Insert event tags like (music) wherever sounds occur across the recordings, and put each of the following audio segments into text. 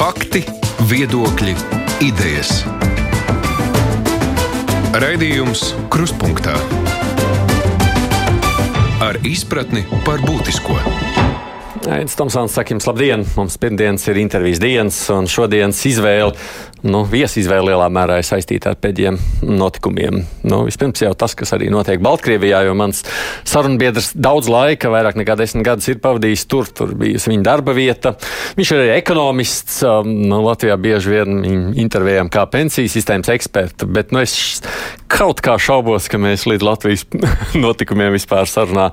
Fakti, viedokļi, idejas. Raidījums Kruspunkta ar izpratni par būtisko. Aizsmeļamies, Tomsons, saka jums labdien! Mums pirmdienas ir intervijas dienas, un šodienas izvēle nu, viesizvēle lielā mērā ir saistīta ar pēdējiem notikumiem. Nu, vispirms jau tas, kas arī notiek Baltkrievijā, jo mans sarunbiedrs daudz laika, vairāk nekā desmit gadus, ir pavadījis tur. Tur bijusi viņa darba vieta. Viņš ir arī ekonomists. Um, nu, Latvijā bieži vien viņu intervējam kā pensiju sistēmas ekspertu, bet nu, es kaut kā šaubos, ka mēs līdz Latvijas (laughs) notikumiem vispār sarunā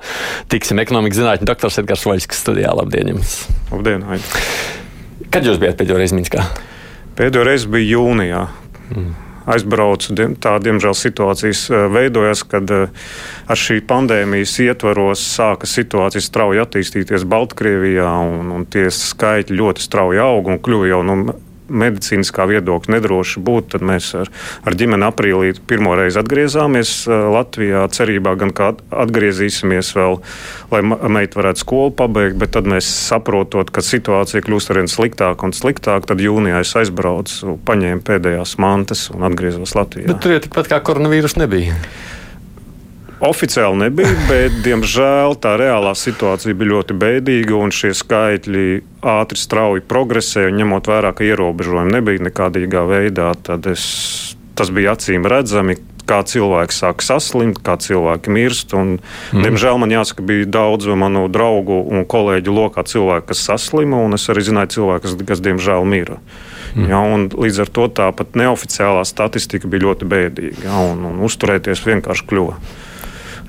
tiksim. Ekonomikas zinātņu doktors Edgars Vaļskis studijā. Labdien jums! Labdien! Hai. Kad jūs bijat pēdējo reizi Minskā? Pēdējo reizi bija jūnijā. Mm. Aizbraucu, tā diemžēl situācijas eh, veidojas, kad eh, ar šī pandēmijas ietvaros sāka situācija strauji attīstīties Baltkrievijā, un, un tie skaitļi ļoti strauji aug un kļuva jau nu, medicīniskā viedokļa nedroši būt, tad mēs ar, ar ģimeni aprīlī pirmo reizi atgriezāmies Latvijā, cerībā gan kā atgriezīsimies vēl, lai meita varētu skolu pabeigt, bet tad mēs saprotot, ka situācija kļūst arvien sliktāka un sliktāka, tad jūnijā es aizbraucu, paņēmu pēdējās mantas un atgriezos Latvijā. Bet tur jau tikpat kā koronavīrus nebija. Oficiāli nebija, bet, diemžēl, tā reālā situācija bija ļoti bēdīga, un šie skaitļi ātri, strauji progresēja. Ņemot vērā, ka ierobežojumi nebija nekādīgā veidā, tad es, tas bija acīm redzami. Kā cilvēki sāk saslimt, kā cilvēki mirst. Un, mm. Diemžēl man jāsaka, bija daudz manu draugu un kolēģu lokā cilvēku, kas saslima, un es arī zināju cilvēku, kas, kas diemžēl mira. Mm. Ja, līdz ar to tā pat neoficiālā statistika bija ļoti bēdīga, ja, un, un uzturēties vienkārši kļuva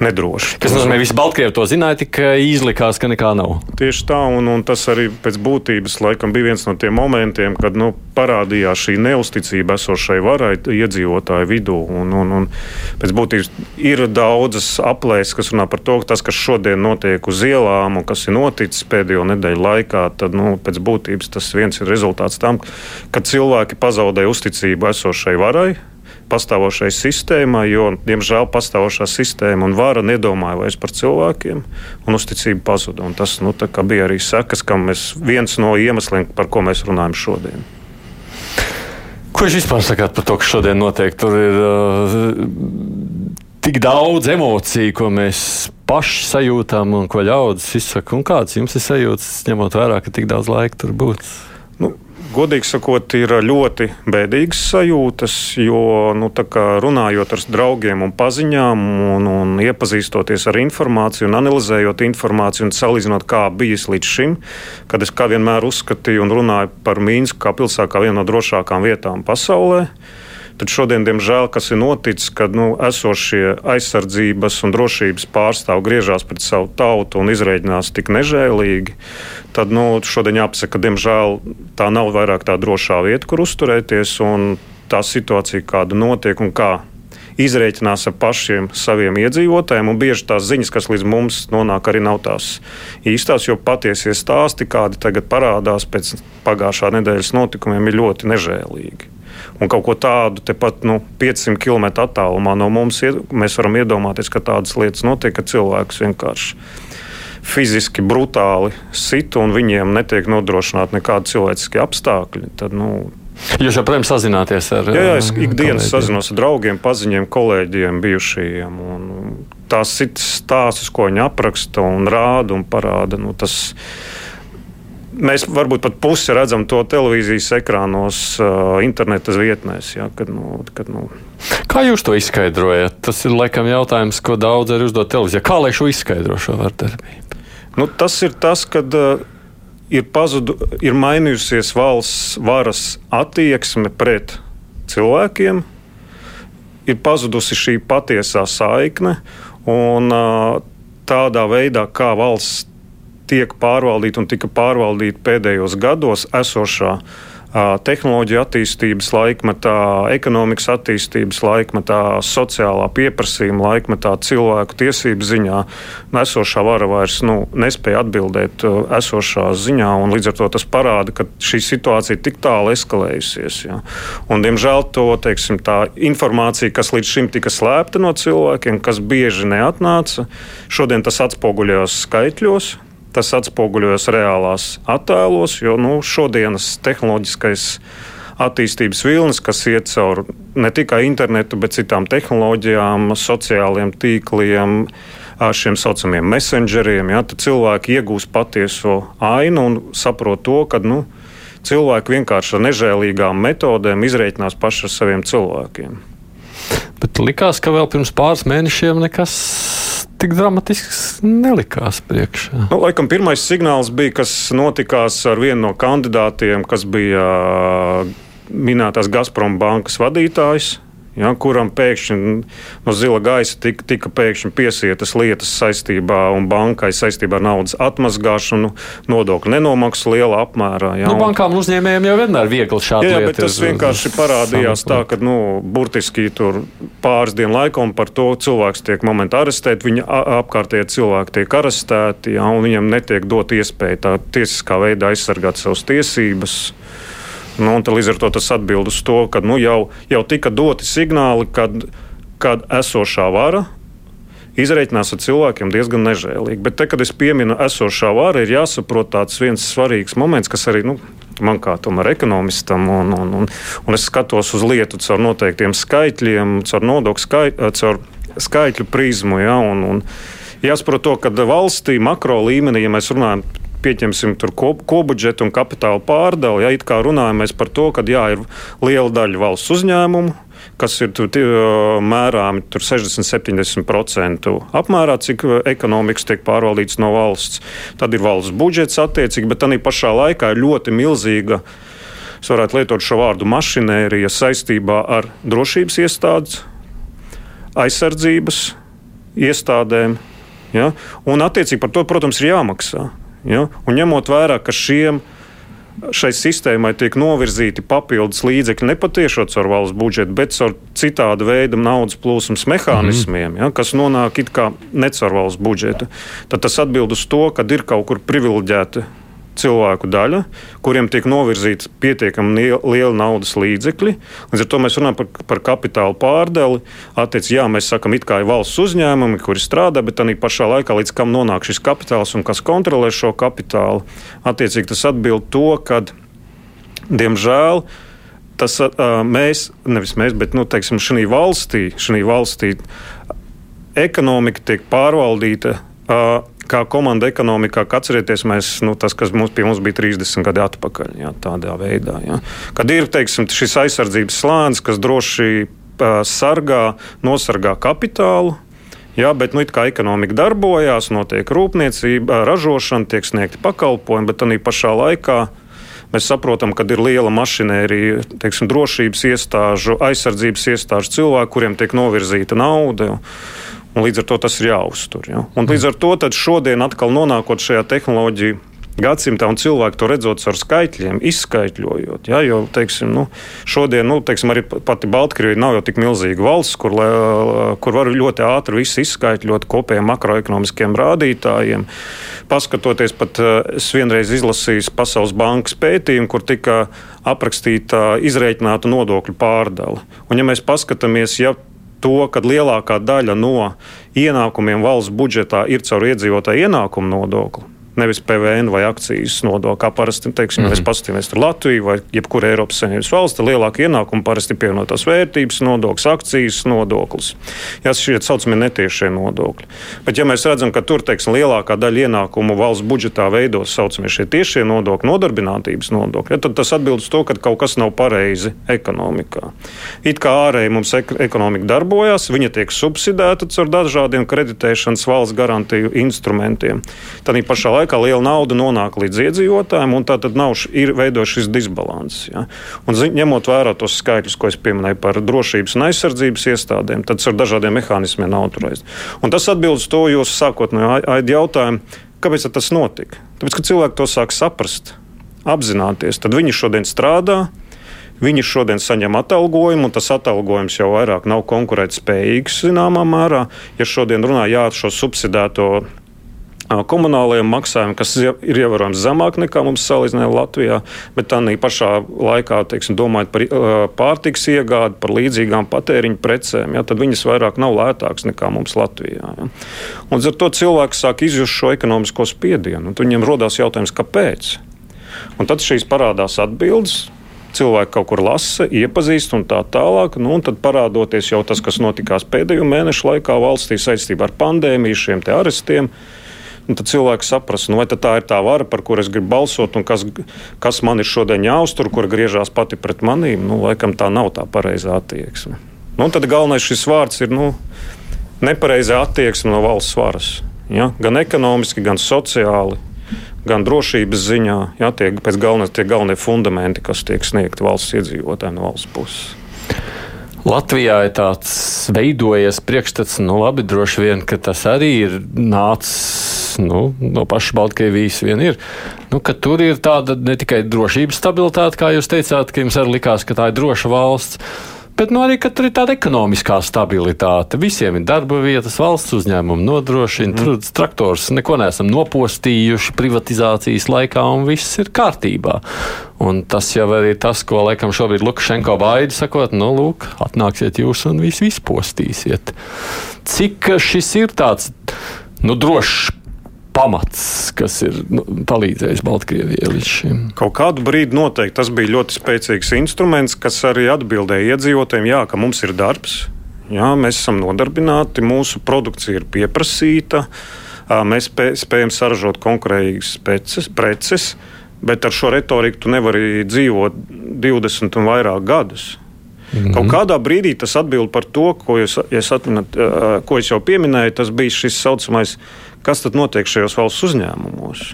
nedroši. Kas nozīmē, ka visi Baltkrievi to zināja, tikai izlikās, ka nekā nav. Tieši tā, un, un tas arī pēc būtības laikam bija viens no tiem momentiem, kad nu, parādījās šī neusticība esošai varai iedzīvotāju vidū. Un, un, un pēc būtības ir daudzas aplēses, kas runā par to, ka tas, kas šodien notiek uz ielām un kas ir noticis pēdējo nedēļu laikā, tad nu, pēc būtības tas viens ir rezultāts tam, ka cilvēki pazaudē uzticību esošai varai pastāvošai sistēmai, jo, diemžēl, pastāvošā sistēma un vara nedomāja vairs par cilvēkiem, un uzticība pazuda. Un tas nu, bija arī sekas, kam mēs viens no iemesliem, par ko mēs runājam šodien. Ko jūs vispār sakāt par to, kas šodien notiek? Tur ir uh, tik daudz emociju, ko mēs paši sajūtām un ko ļaudis izsaka. Un kāds jums ir sajūtas, ņemot vērā, ka tik daudz laika tur būtu? Godīgi sakot, ir ļoti bēdīgas sajūtas, jo nu, runājot ar draugiem un paziņām, un, un iepazīstoties ar informāciju, un analizējot informāciju, un salīdzinot, kā bijis līdz šim, kad es kā vienmēr uzskatīju un runāju par Mīnsku kā pilsētu kā vienu no drošākām vietām pasaulē. Tad šodien, diemžēl, kas ir noticis, kad nu, esošie aizsardzības un drošības pārstāvji griežās pret savu tautu un izrēķinās tik nežēlīgi, tad nu, šodien jāpasaka, ka diemžēl tā nav vairāk tā drošā vieta, kur uzturēties. Tā situācija, kāda notiek un kā izrēķinās ar pašiem saviem iedzīvotājiem. Bieži tās ziņas, kas līdz mums nonāk, arī nav tās īstās, jo patiesie stāsti, kādi tagad parādās pēc pagājušā nedēļas notikumiem, ir ļoti nežēlīgi. Un kaut ko tādu tepat nu, 500 km attālumā no mums ir, mēs varam iedomāties, ka tādas lietas notiek, ka cilvēks vienkārši fiziski brutāli sit un viņiem netiek nodrošināti nekādi cilvēciskie apstākļi. Tad, nu, Jūs joprojām sazināties ar Jā, jā es ikdienas sazinos ar draugiem, paziņiem, kolēģiem, bijušajiem. Tās ir stāstus, ko viņi apraksta un rāda un parāda. Nu, tas, mēs varbūt pat pusi redzam to televīzijas ekrānos, interneta vietnēs. Ja, kad, nu, kad, nu. Kā jūs to izskaidrojat? Tas ir laikam jautājums, ko daudz arī uzdod televīzijā. Kā lai šo izskaidro šo vardarbību? Nu, tas ir tas, kad ir, pazudu, ir mainījusies valsts varas attieksme pret cilvēkiem, ir pazudusi šī patiesā saikne. Un, tādā veidā, kā valsts tiek pārvaldīta un tika pārvaldīta pēdējos gados esošā tehnoloģija attīstības laikmetā, ekonomikas attīstības laikmetā, sociālā pieprasījuma laikmetā, cilvēku tiesību ziņā. Esošā vara vairs nu, nespēja atbildēt esošā ziņā, un līdz ar to tas parāda, ka šī situācija ir tik tālu eskalējusies. Ja. Un, diemžēl to teiksim, informācija, kas līdz šim tika slēpta no cilvēkiem, kas bieži neatnāca, šodien tas atspoguļojās skaitļos tas atspoguļojas reālās attēlos, jo nu, šodienas tehnoloģiskais attīstības vilnis, kas iet cauri ne tikai internetu, bet citām tehnoloģijām, sociāliem tīkliem, šiem saucamiem messengeriem. Ja, cilvēki iegūst patieso ainu un saprot to, ka nu, cilvēki vienkārši ar nežēlīgām metodēm izreikinās paši ar saviem cilvēkiem. Bet likās, ka vēl pirms pāris mēnešiem nekas tik dramatisks nelikās priekšā. Nu, laikam pirmais signāls bija, kas notikās ar vienu no kandidātiem, kas bija minētās Gazprom bankas vadītājs ja, kuram pēkšņi no zila gaisa tika, tika pēkšņi piesietas lietas saistībā un bankai saistībā ar naudas atmazgāšanu, nodokļu nenomaksu lielā apmērā. Ja, nu, bankām un uzņēmējiem jau vienmēr ir viegli šādi jā, bet tas vienkārši parādījās tā, ka nu, burtiski tur pāris dienu laikā un par to cilvēks tiek momentā arestēts, viņa apkārtējie cilvēki tiek arestēti, ja, un viņam netiek dot iespēja tā tiesiskā veidā aizsargāt savas tiesības. Nu, līdz ar to tas atbild uz to, ka nu, jau, jau tika doti signāli, kad, kad esošā vara izreikinās ar cilvēkiem diezgan nežēlīgi. Bet, te, kad es pieminu esošā vara, ir jāsaprot tāds viens svarīgs moments, kas arī nu, man kā tomēr ekonomistam, un, un, un, un es skatos uz lietu caur noteiktiem skaitļiem, caur nodokļu skait, caur skaitļu prizmu. Ja, un, un, Jāsaprot to, ka valstī makro līmenī, ja mēs runājam pieņemsim kopbudžetu un kapitāla pārdali. Ja it kā runājam par to, ka jā, ir liela daļa valsts uzņēmumu, kas ir mērāmi 60-70% apmērā, cik ekonomikas tiek pārvaldīts no valsts. Tad ir valsts budžets attiecīgi, bet tā pašā laikā ir ļoti milzīga. Es varētu lietot šo vārdu mašinērija saistībā ar drošības iestādes, aizsardzības iestādēm. Ja? Un, attiecīgi, par to, protams, ir jāmaksā. Ja? Un ņemot vērā, ka šiem šai sistēmai tiek novirzīti papildus līdzekļi ne patiešām caur valsts budžetu, bet caur citāda veida naudas plūsmas mehānismiem, mm -hmm. ja, kas nonāk it kā ne caur valsts budžetu, tad tas atbild uz to, ka ir kaut kur privileģēta cilvēku daļa, kuriem tiek novirzīta pietiekami liela naudas līdzekļi. Līdz ar to mēs runājam par, par kapitāla pārdali. Attiecīgi, jā, mēs sakām, it kā ir valsts uzņēmumi, kuri strādā, bet arī pašā laikā līdz kam nonāk šis kapitāls un kas kontrolē šo kapitālu. Attiecīgi, tas atbild to, ka, diemžēl, tas mēs, nevis mēs, bet nu, teiksim, šī valstī, šī valstī ekonomika tiek pārvaldīta kā komanda ekonomikā, atcerieties, mēs, nu, tas, kas mums, mums bija 30 gadi atpakaļ, jā, tādā veidā. Jā. Kad ir teiksim, šis aizsardzības slānis, kas droši sargā, nosargā kapitālu. Jā, bet nu, kā ekonomika darbojās, notiek rūpniecība, ražošana, tiek sniegti pakalpojumi, bet arī pašā laikā mēs saprotam, ka ir liela mašinērija, teiksim, drošības iestāžu, aizsardzības iestāžu cilvēku, kuriem tiek novirzīta nauda. Un līdz ar to tas ir jāuztur. Ja? Un līdz ar to šodien atkal nonākot šajā tehnoloģiju gadsimtā, un cilvēki to redzot ar skaitļiem, izskaidrojot. Ja, jo, teiksim, nu, šodien, nu, teiksim, arī pati Baltkrievija nav jau tik milzīga valsts, kur, kur var ļoti ātri izskaidrot kopējiem makroekonomiskiem rādītājiem. Paskatoties, pat es vienreiz izlasīju Pasaules bankas pētījumu, kur tika aprakstīta izreikināta nodokļu pārdala. Un, ja mēs paskatāmies, ja to, ka lielākā daļa no ienākumiem valsts budžetā ir caur iedzīvotāju ienākumu nodokli nevis PVN vai akcijas nodokli. Kā parasti, teiksim, mm -hmm. mēs paskatāmies tur Latviju vai jebkuru Eiropas Savienības valsti, lielāka ienākuma parasti pievienotās vērtības nodoklis, akcijas nodoklis. Jā, šie saucamie netiešie nodokļi. Bet, ja mēs redzam, ka tur, teiksim, lielākā daļa ienākumu valsts budžetā veidos saucamie šie tiešie nodokļi, nodarbinātības nodokļi, ja, tad tas atbild uz to, ka kaut kas nav pareizi ekonomikā. It kā ārēji mums ekonomika darbojas, viņa tiek subsidēta caur dažādiem kreditēšanas valsts garantiju instrumentiem. Tad pašā laikā laikā liela nauda nonāk līdz iedzīvotājiem, un tā tad nav ir veidots šis disbalans. Ja? Un, zi, ņemot vērā tos skaitļus, ko es pieminēju par drošības un aizsardzības iestādēm, tad ar dažādiem mehānismiem nav turēts. Tas atbild uz to jūsu sākotnējo jautājumu, kāpēc tas notika. Tāpēc, ka cilvēki to sāk saprast, apzināties, tad viņi šodien strādā. Viņi šodien saņem atalgojumu, un tas atalgojums jau vairāk nav konkurētspējīgs zināmā mērā. Ja šodien runā jā, šo subsidēto komunālajiem maksājumiem, kas ir ievērojami zemāk nekā mums salīdzinājumā Latvijā, bet tā pašā laikā, teiksim, domājot par pārtiks iegādi, par līdzīgām patēriņa precēm, ja, tad viņas vairāk nav lētākas nekā mums Latvijā. Ja. Un ar to cilvēks sāk izjust šo ekonomisko spiedienu, un viņiem rodas jautājums, kāpēc. Un tad šīs parādās atbildes, cilvēki kaut kur lasa, iepazīst un tā tālāk. Nu, un tad parādoties jau tas, kas notikās pēdējo mēnešu laikā valstī saistībā ar pandēmiju, šiem arestiem. Un tad cilvēks saprast, nu, vai tā ir tā vara, par kuru es gribu balsot, un kas, kas man ir šodien jāuztur, kur griežās pati pret manīm. Nu, laikam tā nav tā pareizā attieksme. Nu, tad galvenais šis vārds ir nu, nepareizā attieksme no valsts varas. Ja? Gan ekonomiski, gan sociāli, gan drošības ziņā. Ja? Tie, pēc galvenais, tie galvenie fundamenti, kas tiek sniegti valsts iedzīvotājiem no valsts puses. Latvijā ir tāds veidojies priekšstats, nu labi, droši vien, ka tas arī ir nācis nu, no pašas Baltkrievijas vien ir. Nu, tur ir tāda ne tikai drošības stabilitāte, kā jūs teicāt, ka jums arī likās, ka tā ir droša valsts bet nu, arī tur ir tāda ekonomiskā stabilitāte. Visiem ir darba vietas, valsts uzņēmumi nodrošina, mm. tur traktors neko neesam nopostījuši privatizācijas laikā, un viss ir kārtībā. Un tas jau ir tas, ko laikam šobrīd Lukašenko baida, sakot, nu, lūk, atnāksiet jūs un visu izpostīsiet. Cik šis ir tāds nu, drošs pamats, kas ir nu, palīdzējis Baltkrievijai līdz šim. Kaut kādu brīdi noteikti tas bija ļoti spēcīgs instruments, kas arī atbildēja iedzīvotājiem, jā, ka mums ir darbs, jā, mēs esam nodarbināti, mūsu produkcija ir pieprasīta, mēs spējam saražot konkurētas preces, bet ar šo retoriku tu nevari dzīvot 20 un vairāk gadus. Mm -hmm. Kaut kādā brīdī tas atbild par to, ko jūs, ja atminat, ko es jau pieminēju. Tas bija šis saucamais kas tad notiek šajos valsts uzņēmumos?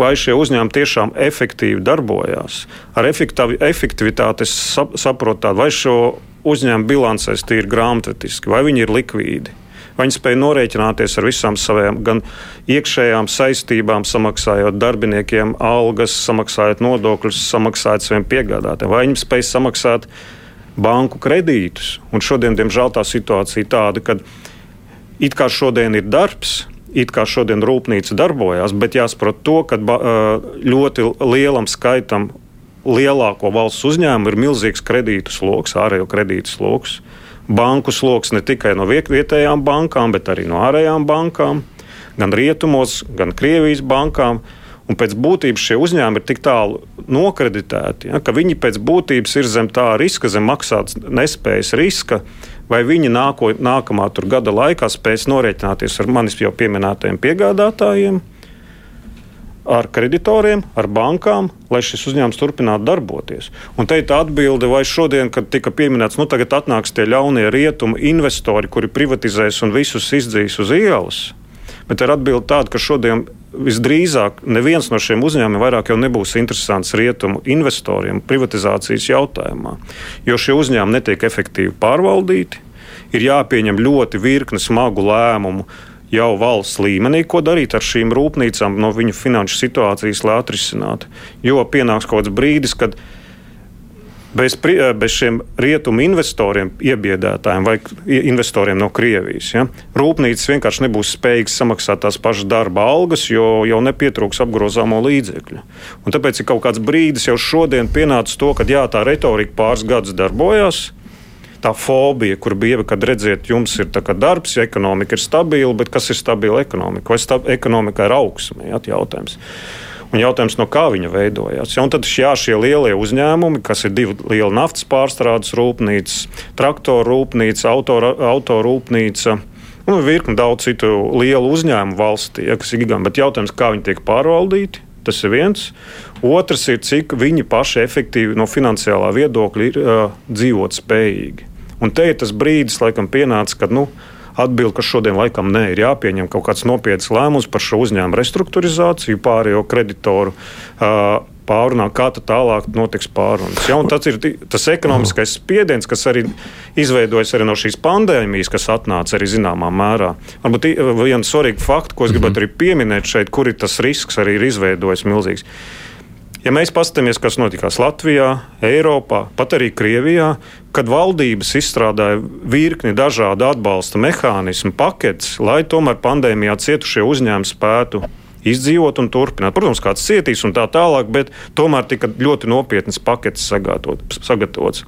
Vai šie uzņēmumi tiešām efektīvi darbojās? Ar efektivitāti saprotu tādu, vai šo uzņēmumu bilancēs tīri grāmatvetiski, vai viņi ir likvīdi. Viņi spēja norēķināties ar visām savām gan iekšējām saistībām, samaksājot darbiniekiem algas, samaksājot nodokļus, samaksājot saviem piegādātājiem. Vai viņi spēja samaksāt banku kredītus? Un šodien, diemžēl, tā situācija ir tāda, ka it kā šodien ir darbs, it kā šodien rūpnīca darbojas, bet jāsaprot to, ka ļoti lielam skaitam lielāko valsts uzņēmumu ir milzīgs kredītu sloks, ārējo kredītu sloks. Banku sloks ne tikai no vietējām bankām, bet arī no ārējām bankām, gan rietumos, gan Krievijas bankām. Un pēc būtības šie uzņēmumi ir tik tālu nokreditēti, ja, ka viņi pēc būtības ir zem tā riska, zem maksātas nespējas riska, vai viņi nāko, nākamā gada laikā spēs norēķināties ar manis jau pieminētajiem piegādātājiem, ar kreditoriem, ar bankām, lai šis uzņēmums turpinātu darboties. Un te ir tā atbilde, vai šodien, kad tika pieminēts, nu tagad atnāks tie ļaunie rietumu investori, kuri privatizēs un visus izdzīs uz ielas. Bet ir atbilde tāda, ka šodien visdrīzāk neviens no šiem uzņēmumiem vairāk nebūs interesants rietumu investoriem privatizācijas jautājumā, jo šie uzņēmumi netiek efektīvi pārvaldīti. Ir jāpieņem ļoti virkne smagu lēmumu jau valsts līmenī, ko darīt ar šīm rūpnīcām, no viņu finanšu situācijas, lai atrisinātu. Jo pienāks kaut kāds brīdis, kad viņi bez, eh, bez šiem rietumu investoriem, iebiedētājiem vai investoriem no Krievijas. Ja? Rūpnīcas vienkārši nebūs spējīgas samaksāt tās pašas darba algas, jo jau nepietrūks apgrozāmo līdzekļu. Un tāpēc ir kaut kāds brīdis jau šodien pienācis to, ka jā, tā retorika pāris gadus darbojās. Tā fobija, kur bija, kad redziet, jums ir darbs, ja ekonomika ir stabila, bet kas ir stabila ekonomika? Vai stab ekonomika ir augsme? Ja, jautājums. Un jautājums, no kā viņa veidojās. Ja, tad jā, šie lielie uzņēmumi, kas ir divi lieli naftas pārstrādes rūpnīcas, traktoru rūpnīca, autorūpnīca. Un virkni daudz citu lielu uzņēmumu valstī, ja, kas ir giganti. Bet jautājums, kā viņi tiek pārvaldīti, tas ir viens. Otrs ir, cik viņi paši efektīvi no finansiālā viedokļa ir uh, dzīvot spējīgi. Un te ir tas brīdis, laikam, pienācis, kad nu, Atbilde, ka šodien laikam nē, ir jāpieņem kaut kāds nopietns lēmums par šo uzņēmumu restruktūrizāciju, pārējo kreditoru. Uh, pārunā, kā tālāk notiks pārunas. Ja, tas ir tas ekonomiskais spiediens, kas arī izveidojas arī no šīs pandēmijas, kas atnāca arī zināmā mērā. Varbūt viena svarīga fakta, ko es gribētu arī pieminēt šeit, kur ir tas risks arī ir izveidojis milzīgs. Ja mēs paskatāmies, kas notikās Latvijā, Eiropā, pat arī Krievijā, kad valdības izstrādāja virkni dažādu atbalsta mehānismu paketes, lai tomēr pandēmijā cietušie uzņēmumi spētu izdzīvot un turpināt. Protams, kāds cietīs un tā tālāk, bet tomēr tika ļoti nopietnas paketes sagatavotas.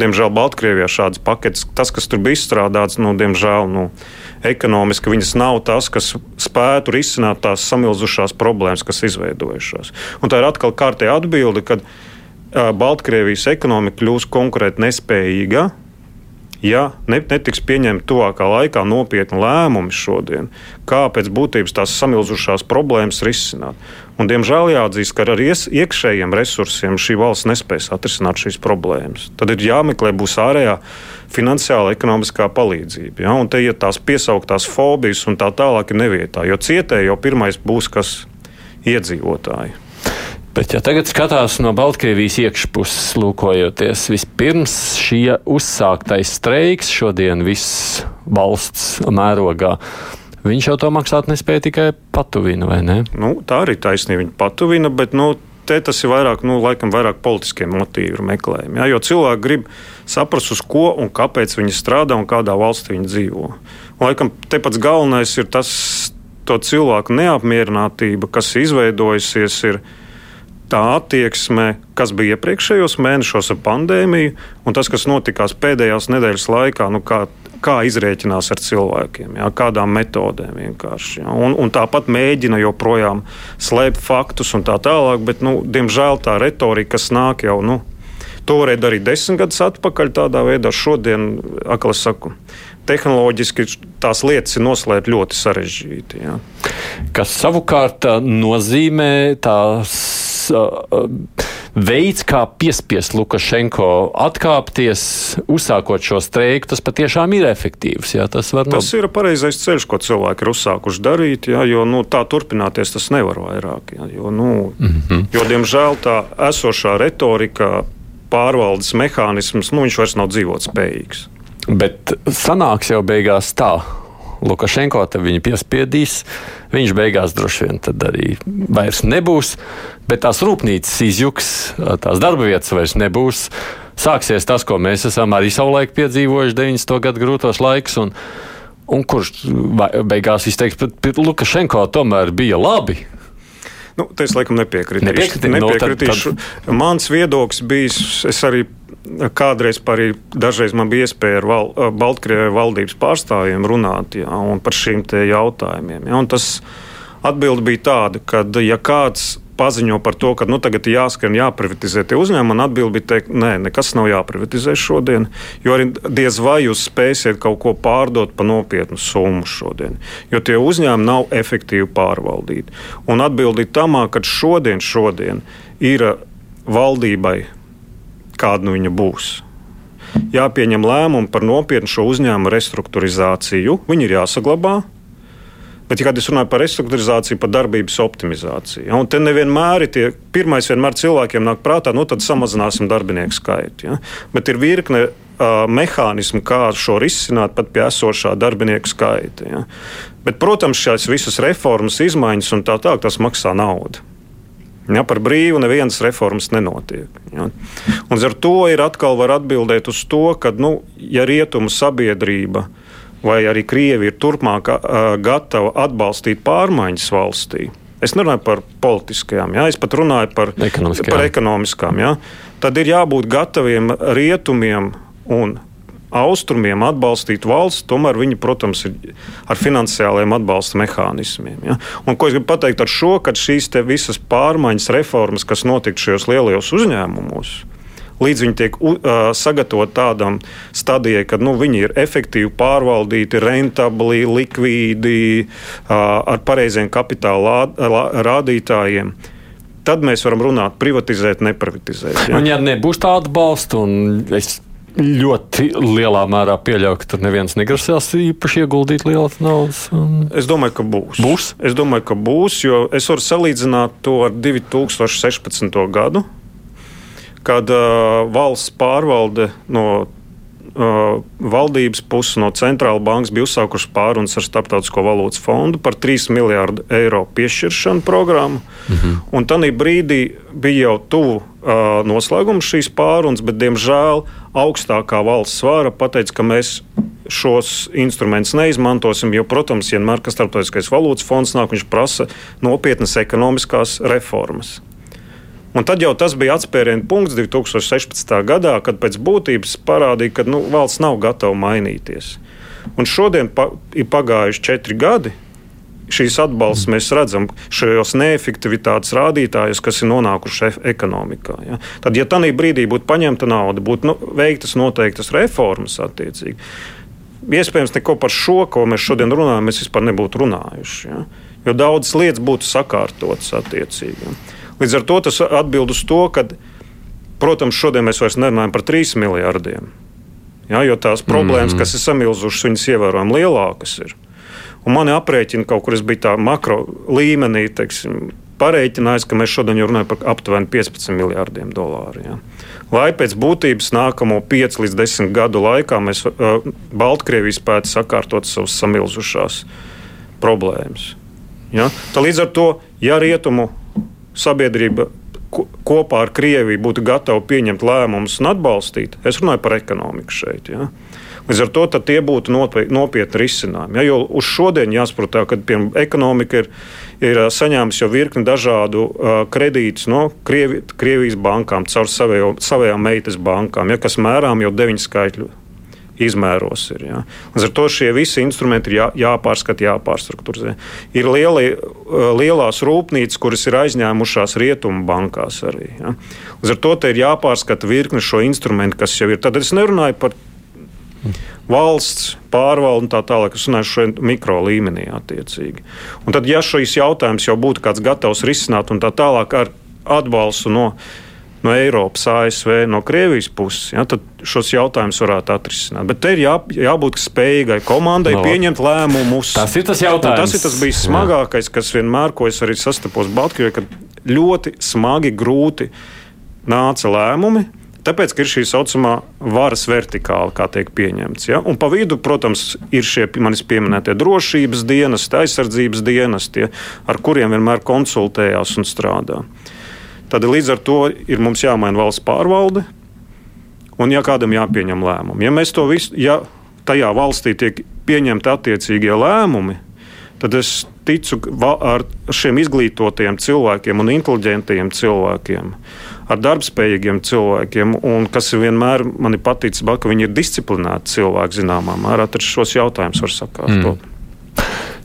Diemžēl Baltkrievijā šādas paketes, tas, kas tur bija izstrādāts, nu, diemžēl nu, ekonomiski viņas nav tas, kas spētu risināt tās samilzušās problēmas, kas izveidojušās. Un tā ir atkal kārtēja atbilde, kad Baltkrievijas ekonomika kļūs konkurēt nespējīga ja netiks pieņemti tuvākā laikā nopietni lēmumi šodien, kā pēc būtības tās samilzušās problēmas risināt. Un, diemžēl jāatzīst, ka ar iekšējiem resursiem šī valsts nespēs atrisināt šīs problēmas. Tad ir jāmeklē būs ārējā finansiāla, ekonomiskā palīdzība. Ja? Un te ir tās piesauktās fobijas un tā tālāk ir nevietā, jo cietēji jau pirmais būs kas iedzīvotāji. Bet, ja tagad skatās no Baltkrievijas iekšpuses, lūkojoties, vispirms šī uzsāktais streiks šodien viss valsts mērogā. Viņš jau to maksāt nespēja tikai patuvina, vai ne? Nu, tā arī taisnība viņa patuvina, bet nu, te tas ir vairāk, nu, laikam, vairāk politiskie motīvi meklējumi. Ja? Jo cilvēki grib saprast, uz ko un kāpēc viņi strādā un kādā valstī viņi dzīvo. Un, laikam, te pats galvenais ir tas cilvēku neapmierinātība, kas izveidojusies. Ir, tā attieksme, kas bija iepriekšējos mēnešos ar pandēmiju, un tas, kas notikās pēdējās nedēļas laikā, nu kā, kā izrēķinās ar cilvēkiem, jā, kādām metodēm vienkārši. Jā. Un, un tāpat mēģina joprojām slēpt faktus un tā tālāk, bet, nu, diemžēl, tā retorika, kas nāk jau. Nu, To varēja darīt desmit gadus atpakaļ, tādā veidā šodien, akli saku, tehnoloģiski tās lietas ir noslēpt ļoti sarežģīti. Jā. Kas savukārt nozīmē tās veids, kā piespiest Lukašenko atkāpties, uzsākot šo streiku, tas patiešām ir efektīvs. Jā, tas no... tas ir pareizais ceļš, ko cilvēki ir uzsākuši darīt, jā, jo nu, tā turpināties tas nevar vairāk. Jā, jo, nu, mm -hmm. jo, diemžēl tā esošā retorika, pārvaldes mehānisms, nu, viņš vairs nav dzīvot spējīgs. Bet sanāks jau beigās tā. Lukašenko te viņu piespiedīs. Viņš beigās droši vien arī vairs nebūs, bet tās rūpnīcas izjuks, tās darba vietas vairs nebūs. Sāksies tas, ko mēs esam arī savulaik piedzīvojuši 90. gadu grūtos laikus. Un, un kurš beigās izteiks, ka Lukašenko tomēr bija labi? Nu, es laikam nepiekritīšu. Nepiekritīšu. nepiekritīšu. No, tad, tad... Mans viedoklis bija, es arī kādreiz arī dažreiz man bija iespēja ar val, Baltkrievijas valdības pārstāvjiem runāt jā, par šīm jautājumiem. Jā, tas atbilde bija tāda, ka, ja kāds paziņo par to, ka nu, tagad ir jāskan, jāprivatizē tie uzņēmumi, man atbildi bija teikt, nē, nekas nav jāprivatizē šodien, jo arī diez vai jūs spēsiet kaut ko pārdot par nopietnu summu šodien, jo tie uzņēmumi nav efektīvi pārvaldīti. Un atbildi tamā, ka šodien, šodien ir valdībai, kāda nu viņa būs. Jāpieņem lēmumi par nopietnu šo uzņēmumu restruktūrizāciju. Viņi ir jāsaglabā, Bet, ja es runāju par restruktūrizāciju, par darbības optimizāciju, ja, te nevienmēr ir tie, pirmais vienmēr cilvēkiem nāk prātā, nu tad samazināsim darbinieku skaitu. Ja. Bet ir virkne uh, mehānismu, kā šo risināt pat pie esošā darbinieku skaita. Ja. Bet, protams, šīs visas reformas, izmaiņas un tā tālāk, tas maksā naudu. Ja, par brīvu nevienas reformas nenotiek. Ja. Un ar to ir atkal var atbildēt uz to, ka, nu, ja rietumu sabiedrība ir vai arī Krievija ir turpmāk gatava atbalstīt pārmaiņas valstī. Es nerunāju par politiskajām, jā, es pat runāju par ekonomiskajām. Par ekonomiskām jā. Tad ir jābūt gataviem rietumiem un austrumiem atbalstīt valsts, tomēr viņi, protams, ir ar finansiāliem atbalsta mehānismiem. Ja? Un, ko es gribu pateikt ar šo, ka šīs visas pārmaiņas, reformas, kas notika šajos lielajos uzņēmumos, līdz viņi tiek uh, sagatavoti tādam stadijai, kad nu, viņi ir efektīvi pārvaldīti, rentabli, likvīdi, uh, ar pareiziem kapitāla rādītājiem tad mēs varam runāt, privatizēt, neprivatizēt. Ja? Un, ja nebūs tāda balsta, un es ļoti lielā mērā pieļauju, ka tur neviens negrasās īpaši ieguldīt lielas naudas. Un... Es domāju, ka būs. būs. Es domāju, ka būs, jo es varu salīdzināt to ar 2016. gadu kad uh, valsts pārvalde no uh, valdības puses, no centrāla bankas bija uzsākušas pārunas ar Startautisko valūtas fondu par 3 miljārdu eiro piešķiršanu programmu. Mm -hmm. Un tajā brīdī bija jau tuvu uh, noslēgums šīs pārunas, bet diemžēl augstākā valsts svāra pateica, ka mēs šos instrumentus neizmantosim, jo, protams, vienmēr, kad starptautiskais valūtas fonds nāk, viņš prasa nopietnas ekonomiskās reformas. Un tad jau tas bija atspēriena punkts 2016. gadā, kad pēc būtības parādīja, ka nu, valsts nav gatava mainīties. Un šodien pa, ir pagājuši četri gadi, šīs atbalsts mēs redzam šajos neefektivitātes rādītājos, kas ir nonākuši ekonomikā. Ja? Tad, ja tajā brīdī būtu paņemta nauda, būtu nu, veiktas noteiktas reformas attiecīgi. Iespējams, neko par šo, ko mēs šodien runājam, mēs vispār nebūtu runājuši. Ja? Jo daudzas lietas būtu sakārtotas attiecīgi. Ja? Līdz ar to tas atbild uz to, ka, protams, šodien mēs vairs nerunājam par 3 miljardiem. Ja, jo tās problēmas, mm -hmm. kas ir samilzušas, viņas ievērojami lielākas ir. Un mani aprēķina kaut kur, es biju tā makro līmenī, teiksim, pareiķinājis, ka mēs šodien runājam par aptuveni 15 miljardiem dolāru. Ja. Lai pēc būtības nākamo 5 līdz 10 gadu laikā mēs uh, Baltkrievijas spētu sakārtot savas samilzušās problēmas. Ja. Tā līdz ar to, ja rietumu sabiedrība kopā ar Krieviju būtu gatava pieņemt lēmumus un atbalstīt, es runāju par ekonomiku šeit. Ja. Līdz ar to tie būtu nopietni risinājumi. Ja, jo uz šodien jāsaprot, ka piemēram, ekonomika ir, ir saņēmusi jau virkni dažādu uh, kredītus no Krievi, Krievijas bankām, caur savējo, savējām meitas bankām, ja, kas mērām jau deviņu skaitļu izmēros. Ir, ja. Līdz ar to šie visi instrumenti ir jā, jāpārskata, jāpārstrukturizē. Ir lieli, lielās rūpnīcas, kuras ir aizņēmušās rietumu bankās arī. Ja. Līdz ar to ir jāpārskata virkne šo instrumentu, kas jau ir. Tad es nerunāju par valsts pārvalde un tā tālāk, kas runāju šeit mikro līmenī attiecīgi. Un tad, ja šīs jautājums jau būtu kāds gatavs risināt un tā tālāk ar atbalstu no, no Eiropas, ASV, no Krievijas puses, ja, tad šos jautājumus varētu atrisināt. Bet te ir jā, jābūt spējīgai komandai no. pieņemt lēmumus. Tas ir tas jautājums. Un tas ir tas bijis smagākais, kas vienmēr, ko es arī sastapos Baltkrievijā, kad ļoti smagi, grūti nāca lēmumi Tāpēc, ka ir šī saucamā varas vertikāla, kā tiek pieņemts. Ja? Un pa vidu, protams, ir šie manis pieminētie drošības dienesti, aizsardzības dienesti, ja? ar kuriem vienmēr konsultējās un strādā. Tad līdz ar to ir mums jāmaina valsts pārvalde, un ja kādam jāpieņem lēmumi. Ja mēs to visu, ja tajā valstī tiek pieņemti attiecīgie lēmumi, tad es ticu ar šiem izglītotiem cilvēkiem un inteliģentiem cilvēkiem ar darbspējīgiem cilvēkiem, un kas vienmēr man ir paticis, ka viņi ir disciplinēti cilvēki zināmā mērā, tad šos jautājumus var sakārtot. Mm.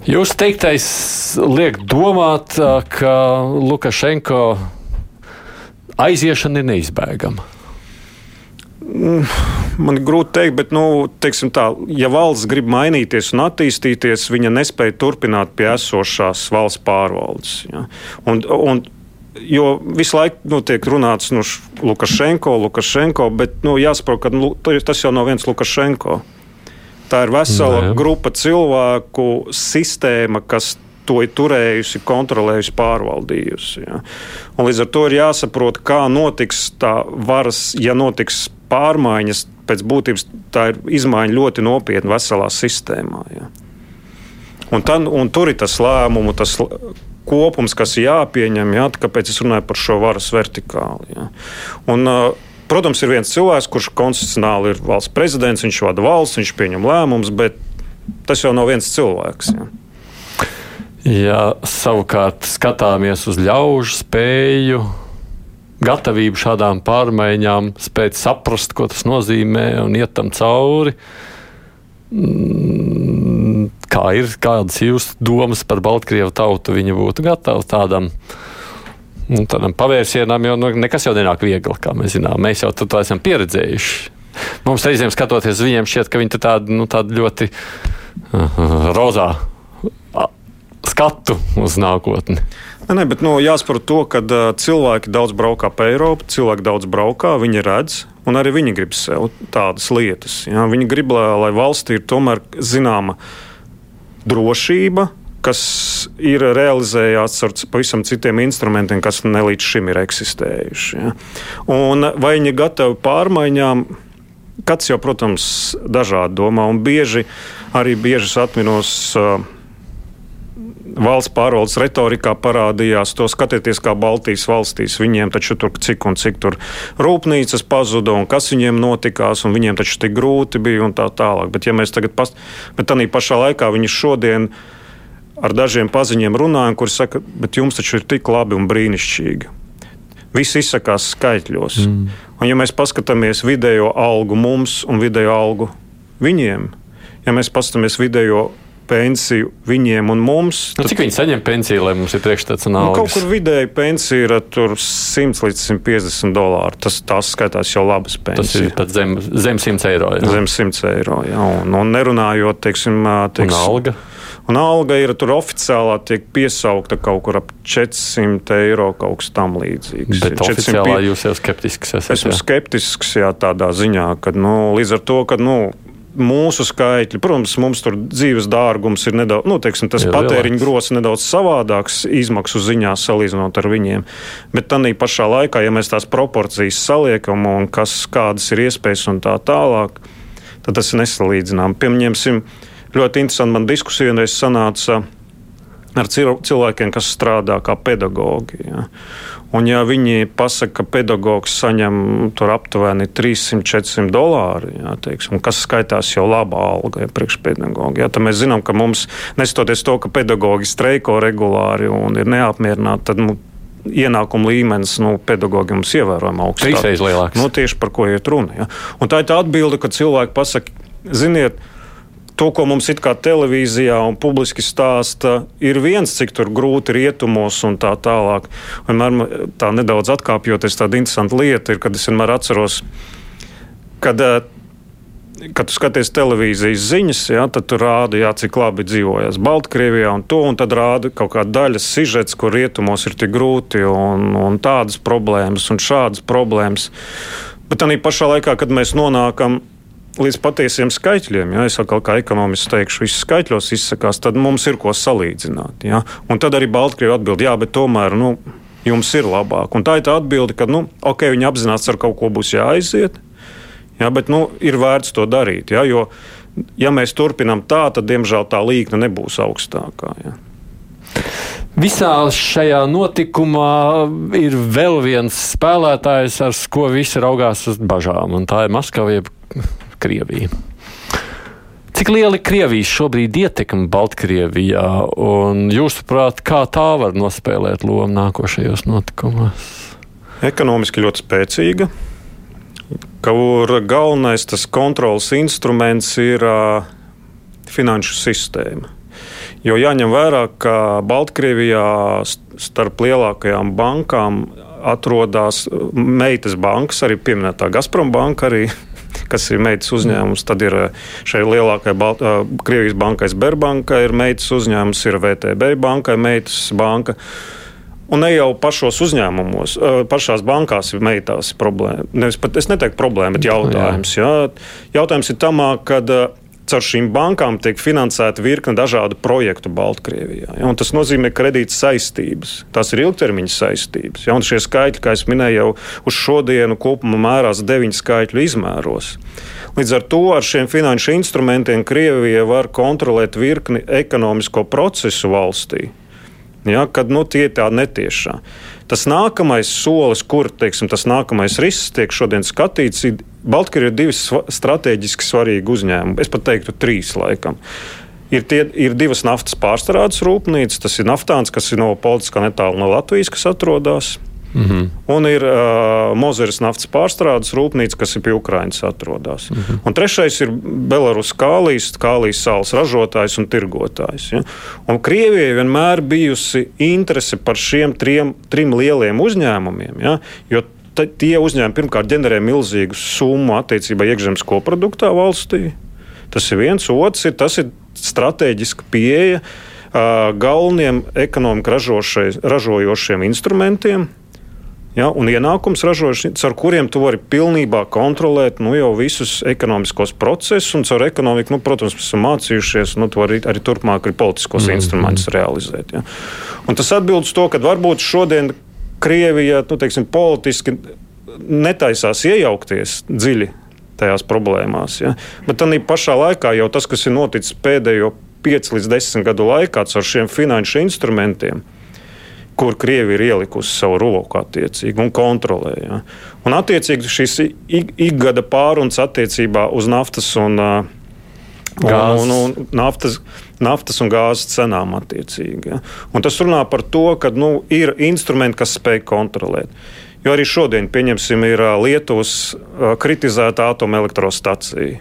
Jūs teiktais liek domāt, ka Lukašenko aiziešana ir neizbēgama. Mm, man ir grūti pateikt, bet, nu, tā, ja valsts grib mainīties un attīstīties, viņa nespēja turpināt pie esošās valsts pārvaldes. Ja? Un, un Jo visu laiku nu, tiek runāts nu, Lukašenko, Lukašenko, bet nu, jāsaprot, ka nu, tas jau nav viens Lukašenko. Tā ir vesela Nē. grupa cilvēku sistēma, kas to ir turējusi, kontrolējusi, pārvaldījusi. Ja. Un līdz ar to ir jāsaprot, kā notiks tā varas, ja notiks pārmaiņas, pēc būtības tā ir izmaiņa ļoti nopietna veselā sistēmā. Ja. Un, tan, un tur ir tas lēmumu, tas kopums, kas jāpieņem, jā, kāpēc es runāju par šo varas vertikāli. Jā. Un, Protams, ir viens cilvēks, kurš konstitucionāli ir valsts prezidents, viņš vada valsts, viņš pieņem lēmumus, bet tas jau nav viens cilvēks. Jā. Ja savukārt skatāmies uz ļaužu spēju, gatavību šādām pārmaiņām, spēt saprast, ko tas nozīmē un iet tam cauri, Kā ir, kādas jūsu domas par Baltkrievu tautu viņa būtu gatava tādam? Nu, tādam pavērsienam, jo nu, nekas jau nenāk viegli, kā mēs zinām. Mēs jau to esam pieredzējuši. Mums reizēm skatoties uz viņiem, šķiet, ka viņi tādi, nu, tādi ļoti uh, rozā skatu uz nākotni. Nē, bet nu, jāsaprot to, ka uh, cilvēki daudz braukā pa Eiropu, cilvēki daudz braukā, viņi redz, un arī viņi grib sev tādas lietas. Jā. Viņi grib, lai, lai valstī ir tomēr zināma drošība, kas ir realizējās ar pavisam citiem instrumentiem, kas ne līdz šim ir eksistējuši. Ja. Un vai viņi ir gatavi pārmaiņām? Kāds jau, protams, dažādi domā, un bieži arī bieži atminos uh, valsts pārvaldes retorikā parādījās. To skatieties, kā Baltijas valstīs. Viņiem taču tur cik un cik tur rūpnīcas pazuda un kas viņiem notikās, un viņiem taču tik grūti bija un tā tālāk. Bet, ja mēs tagad past... bet tādā pašā laikā viņi šodien ar dažiem paziņiem runājam, kuri saka, bet jums taču ir tik labi un brīnišķīgi. Viss izsakās skaitļos. Mm. Un, ja mēs paskatāmies video algu mums un video algu viņiem, ja mēs paskatāmies video pensiju viņiem un mums. Nu, cik viņi saņem pensiju, lai mums ir priekšstats un algas? Nu, kaut kur vidēji pensija ir 100 līdz 150 dolāri. Tas, tas skaitās jau labas pensijas. Tas ir pat zem, zem 100 eiro. Jā. Zem 100 eiro, jā. Un, un nerunājot, teiksim, teiksim un alga. Un alga ir tur oficiālā, tiek piesaukta kaut kur ap 400 eiro, kaut kas tam līdzīgs. Bet 400 oficiālā jūs jau skeptisks esat. Esmu jā. skeptisks, jā, tādā ziņā, ka nu, līdz ar to, ka. Nu, mūsu skaitļi. Protams, mums tur dzīves dārgums ir nedaudz, nu, teiksim, tas patēriņa grozs nedaudz savādāks izmaksu ziņā salīdzinot ar viņiem. Bet tādā pašā laikā, ja mēs tās proporcijas saliekam un kas, kādas ir iespējas un tā tālāk, tad tas ir nesalīdzināms. Piemēram, ļoti interesanti man diskusija vienreiz sanāca ar cilvēkiem, kas strādā kā pedagogi. Ja. Un, ja viņi pasaka, ka pedagogs saņem aptuveni 300-400 dolāru, jā, teiksim, kas skaitās jau laba alga ja, priekšpedagogi, tad mēs zinām, ka mums, neskatoties to, ka pedagogi streiko regulāri un ir neapmierināti, tad nu, ienākuma līmenis nu, pedagogiem ir ievērojami augstāks. Trīsreiz lielāks. Nu, tieši par ko iet runa. Ja. Un tā ir tā atbilde, ka cilvēki pasaka, ziniet, to, ko mums it kā televīzijā un publiski stāsta, ir viens, cik grūti rietumos un tā tālāk. Vienmēr tā nedaudz atkāpjoties, tāda interesanta lieta ir, kad es vienmēr atceros, kad. Eh, kad tu skaties televīzijas ziņas, ja, tad tur rāda, jā, cik labi dzīvojas Baltkrievijā un to, un tad rāda kaut kāda daļas sižets, kur rietumos ir tik grūti un, un tādas problēmas un šādas problēmas. Bet tā pašā laikā, kad mēs nonākam līdz patiesiem skaitļiem, ja es atkal kā ekonomists teikšu, viss skaitļos izsakās, tad mums ir ko salīdzināt. Ja? Un tad arī Baltkrievija atbild, jā, bet tomēr. Nu, Jums ir labāk. Un tā ir tā atbilde, ka nu, okay, viņi apzinās, ar kaut ko būs jāaiziet, ja, bet nu, ir vērts to darīt. Ja, jo, ja mēs turpinām tā, tad diemžēl tā līkne nebūs augstākā. Ja. Visā šajā notikumā ir vēl viens spēlētājs, ar ko visi raugās uz bažām, un tā ir Maskava. Krieviju. Cik liela ir Krievijas šobrīd ietekme Baltkrievijā, un jūsuprāt, kā tā var nospēlēt lomu nākošajos notikumos? Ekonomiski ļoti spēcīga, kur galvenais tas kontrols instruments ir uh, finanšu sistēma. Jo jāņem vērā, ka Baltkrievijā starp lielākajām bankām atrodas meitas bankas, arī pieminētā Gazprom banka, arī kas ir meitas uzņēmums. Tad ir eh, šai lielākajai Balt uh, Krievijas bankai Sberbankai ir meitas uzņēmums, ir VTB bankai meitas banka. Un ne jau pašos uzņēmumos, eh, pašās bankās ir meitās problēma. Nevis pat es neteiktu problēma, bet jautājums. Jā. Jā. Jautājums ir tamā, kad caur šīm bankām tiek finansēta virkne dažādu projektu Baltkrievijā. Ja, tas nozīmē kredīt saistības. Tās ir ilgtermiņa saistības. Ja, šie skaitļi, kā jau minēju, jau uz šodienu kopumā mērās deviņu skaitļu izmēros. Līdz ar to ar šiem finanšu instrumentiem Krievija var kontrolēt virkni ekonomisko procesu valstī. Ja, kad nu, tie ir tādi netiešā. Tas nākamais solis, kur teiksim, tas nākamais risks tiek šodien skatīts, ir Baltkrievija divi strateģiski svarīgi uzņēmumi. Es pat teiktu, trīs laikam. Ir, tie, ir divas naftas pārstrādes rūpnīcas. Tas ir Naftāns, kas ir no politiskā netālu no Latvijas, kas atrodas. Mm -hmm. Un ir uh, Mozeres naftas pārstrādes rūpnīca, kas ir pie Ukrainas atrodas. Mm -hmm. Un trešais ir Belarus kālijas, kālijas sāls ražotājs un tirgotājs. Ja? Un Krievijai vienmēr bijusi interese par šiem trim, trim lieliem uzņēmumiem, ja? jo tie uzņēmumi pirmkārt ģenerē milzīgu summu attiecībā iekšzemes koproduktā valstī. Tas ir viens, otrs ir tas ir strateģiska pieeja galveniem ekonomiku ražojošiem instrumentiem Ja, un ienākums ražošanas, ar kuriem tu vari pilnībā kontrolēt nu, jau visus ekonomiskos procesus, un caur ekonomiku, nu, protams, mēs esam mācījušies, nu, arī, arī turpmāk arī politiskos mm instrumentus realizēt. Ja. Un tas atbild uz to, ka varbūt šodien Krievija nu, teiksim, politiski netaisās iejaukties dziļi tajās problēmās. Ja. Bet tā pašā laikā jau tas, kas ir noticis pēdējo 5 līdz 10 gadu laikā ar šiem finanšu instrumentiem kur Krievija ir ielikusi savu roku attiecīgi un kontrolē. Ja. Un attiecīgi šīs ikgada pārunas attiecībā uz naftas un, un, un, un naftas, naftas un gāzes cenām attiecīgi. Ja. Un tas runā par to, ka nu, ir instrumenti, kas spēj kontrolēt. Jo arī šodien, pieņemsim, ir Lietuvas kritizēta atomelektrostacija.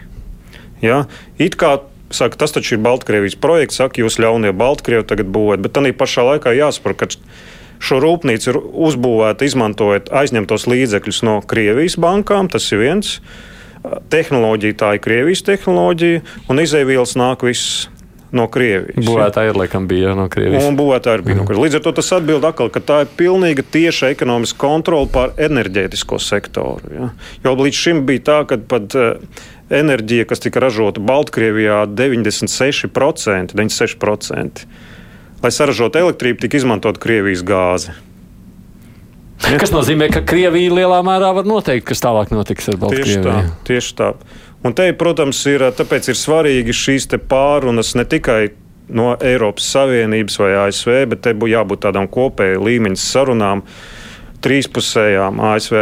Ja? It kā saka, tas taču ir Baltkrievijas projekts, saka, jūs ļaunie Baltkrievi tagad būvēt, bet tā pašā laikā jāsaprot, ka Šo rūpnīcu ir uzbūvēta izmantojot aizņemtos līdzekļus no Krievijas bankām. Tas ir viens. Tehnoloģija tā ir Krievijas tehnoloģija, un izēvielas nāk viss no Krievijas. Būvētāji ir laikam bija no Krievijas. Un būvētāji bija no Krievijas. Līdz ar to tas atbild atkal, ka tā ir pilnīga tieša ekonomiska kontrola pār enerģētisko sektoru. Ja? Jo līdz šim bija tā, ka pat enerģija, kas tika ražota Baltkrievijā, 96%, 96% lai saražotu elektrību, tika izmantot Krievijas gāzi. Ja? Kas nozīmē, ka Krievija lielā mērā var noteikt, kas tālāk notiks ar Baltkrieviju. Tieši tā. Tieši tā. Un te, protams, ir, tāpēc ir svarīgi šīs pārunas ne tikai no Eiropas Savienības vai ASV, bet te būtu jābūt tādām kopēju līmeņa sarunām, trīspusējām ASV,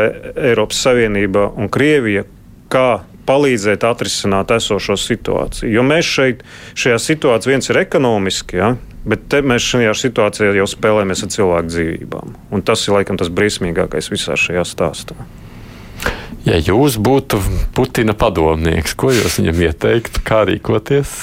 Eiropas Savienība un Krievija, kā palīdzēt atrisināt esošo situāciju. Jo mēs šeit, šajā situācijā, viens ir ekonomiski, ja, bet mēs šajā situācijā jau spēlējamies ar cilvēku dzīvībām. Un tas ir laikam tas briesmīgākais visā šajā stāstā. Ja jūs būtu Putina padomnieks, ko jūs viņam ieteiktu, kā rīkoties?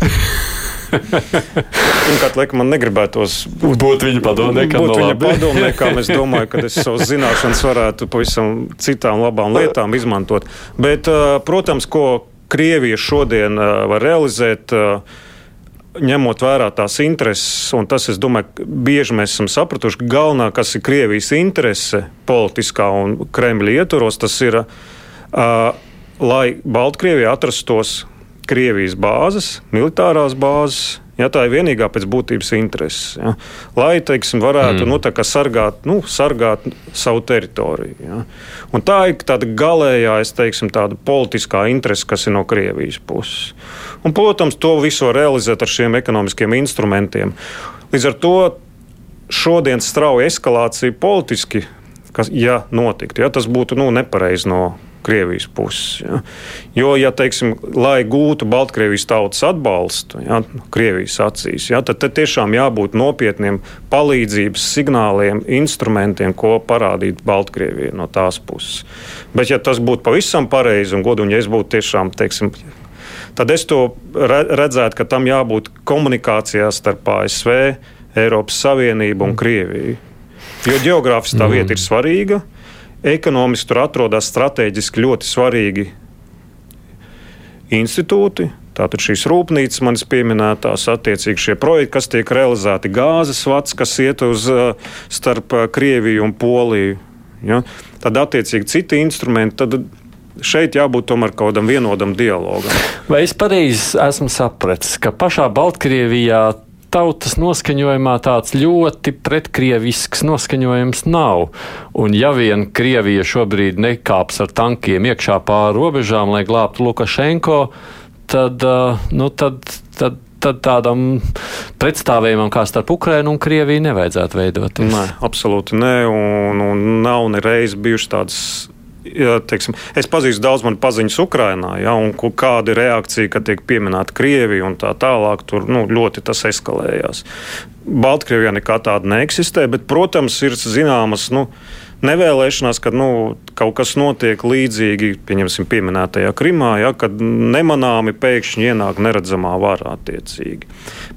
(laughs) Pirmkārt, laikam, man negribētos būt, būt viņa padomniekam. Būt no viņa padomniekam. Es domāju, ka es savas zināšanas varētu pavisam citām labām lietām izmantot. Bet, protams, ko Krievija šodien var realizēt ņemot vērā tās intereses, un tas, es domāju, bieži mēs esam sapratuši, ka galvenā, kas ir Krievijas interese politiskā un Kremļa ietvaros, tas ir, lai Baltkrievija atrastos Krievijas bāzes, militārās bāzes. Ja, tā ir vienīgā pēc būtības interese. Ja. Lai teiksim, varētu mm. nu, sargāt, nu, sargāt savu teritoriju. Ja. Un tā ir tāda galējā, teiksim, tāda politiskā interese, kas ir no Krievijas puses. Un, protams, to visu var realizēt ar šiem ekonomiskiem instrumentiem. Līdz ar to šodienas strauja eskalācija politiski, kas, ja notiktu, ja, tas būtu nu, nepareizi no Krievijas puses. Ja. Jo, ja teiksim, lai gūtu Baltkrievijas tautas atbalstu, ja, Krievijas acīs, ja, tad tiešām jābūt nopietniem palīdzības signāliem, instrumentiem, ko parādīt Baltkrievijai no tās puses. Bet, ja tas būtu pavisam pareizi un godīgi, ja es būtu tiešām, teiksim, tad es to redzētu, ka tam jābūt komunikācijā starp ASV, Eiropas Savienību un Krieviju. Jo geogrāfiski tā vieta mm. ir svarīga ekonomiski tur atrodas strateģiski ļoti svarīgi institūti. Tātad šīs rūpnīcas, manas pieminētās, attiecīgi šie projekti, kas tiek realizēti, gāzes vats, kas iet uz starp Krieviju un Poliju. Ja? Tad, attiecīgi, citi instrumenti. Tad šeit jābūt tomēr kaut kādam vienodam dialogam. Vai es pareizi esmu sapratis, ka pašā Baltkrievijā tautas noskaņojumā tāds ļoti pretkrievisks noskaņojums nav. Un ja vien Krievija šobrīd nekāps ar tankiem iekšā pāri robežām, lai glābtu Lukašenko, tad, nu, tad, tad tad tādam pretstāvējumam kā starp Ukrajinu un Krieviju nevajadzētu veidoties. Nē, absolūti nē, un, un nav nereiz bijušas tādas ja, teiksim, es pazīstu daudz manu paziņas Ukrajinā, ja, un kāda ir reakcija, kad tiek pieminēta Krievija un tā tālāk. Tur nu, ļoti tas eskalējās. Baltkrievijā nekā tāda neeksistē, bet, protams, ir zināmas. Nu, Nevēlēšanās, ka nu, kaut kas notiek līdzīgi, pieņemsim, pieminētajā Krimā, ja, kad nemanāmi pēkšņi ienāk neredzamā vara attiecīgi.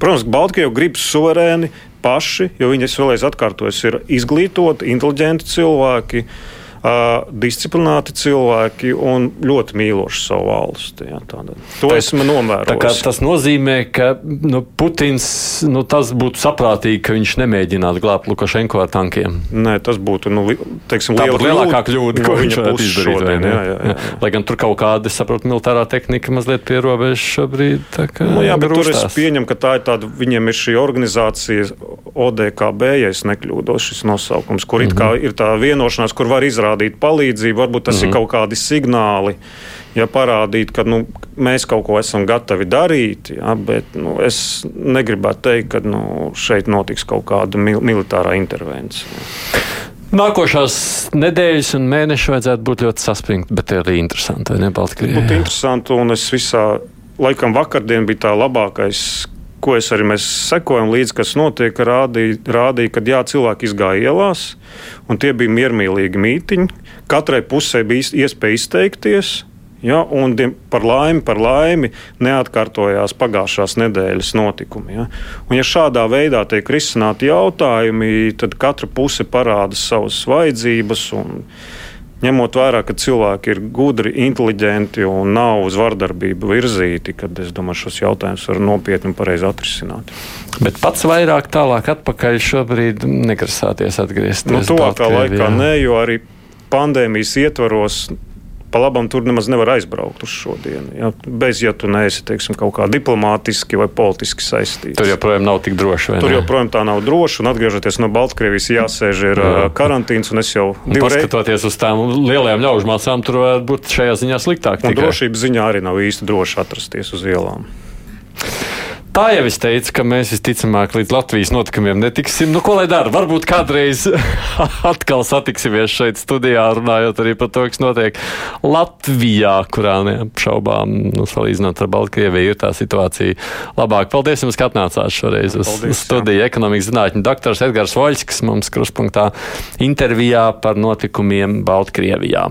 Protams, Baltkrievija grib suverēni paši, jo viņi, es vēlreiz atkārtoju, ir izglītoti, inteliģenti cilvēki. Uh, disciplinēti cilvēki un ļoti mīloši savu valsti. Jā, tāda. to tā, esmu novērojis. Tas nozīmē, ka nu, Putins nu, tas būtu saprātīgi, ka viņš nemēģinātu glābt Lukašenko ar tankiem. Nē, tas būtu nu, teiksim, būtu lielākā kļūda, ko viņš varētu izdarīt. Šodien, jā, jā, jā. Lai gan tur kaut kāda, saprotu, militārā tehnika mazliet pie robežas šobrīd. Nu, jā, bet tur es pieņemu, ka tā ir tāda, viņiem ir šī organizācija ODKB, ja es nekļūdos, šis nosaukums, kur mm -hmm. ir tā vienošanās, kur var izrādīt izrādīt palīdzību, varbūt tas mm -hmm. ir mhm. kaut kādi signāli. ja parādīt, ka nu, mēs kaut ko esam gatavi darīt, ja, bet nu, es negribētu teikt, ka nu, šeit notiks kaut kāda mil militārā intervencija. Nākošās nedēļas un mēneši vajadzētu būt ļoti saspringti, bet arī interesanti. Ne, Baltkrievijā? Būtu interesanti, un es visā, laikam, vakardien bija tā labākais, ko es arī mēs sekojam līdzi, kas notiek, rādīja, rādīja ka jā, cilvēki izgāja ielās, un tie bija miermīlīgi mītiņi. Katrai pusē bija iespēja izteikties. Ja, un par laimi, par laimi neatkārtojās pagājušās nedēļas notikumi. Ja. Un, ja šādā veidā tiek risināti jautājumi, tad katra puse parāda savas vajadzības. Ņemot vērā, ka cilvēki ir gudri, inteliģenti un nav uz vardarbību virzīti, tad es domāju, šos jautājumus var nopietni un pareizi atrisināt. Bet pats vairāk tālāk atpakaļ šobrīd negrasāties atgriezties. Nu, tuvākā laikā nē, jo arī pandēmijas ietvaros pa labam tur nemaz nevar aizbraukt uz šodienu. Ja? Bez, ja tu neesi teiksim, kaut kā diplomātiski vai politiski saistīts. Tur joprojām nav tik droši. Tur joprojām tā nav droši. Un atgriežoties no Baltkrievijas, jāsēž ir Jā. karantīns. Un es jau divreiz. Skatoties uz tām lielajām ļaužu mācām, tur varētu būt šajā ziņā sliktāk. Drošības ziņā arī nav īsti droši atrasties uz ielām. Tā jau es teicu, ka mēs visticamāk līdz Latvijas notikumiem netiksim. Nu, ko lai dara? Varbūt kādreiz (laughs) atkal satiksimies šeit studijā, runājot arī par to, kas notiek Latvijā, kurā neapšaubām, nu, salīdzinot ar Baltkrieviju, ir tā situācija labāka. Paldies jums, ka atnācāt šoreiz uz Paldies, studiju jā. ekonomikas zinātņu doktors Edgars Voļskis mums kruspunktā intervijā par notikumiem Baltkrievijā.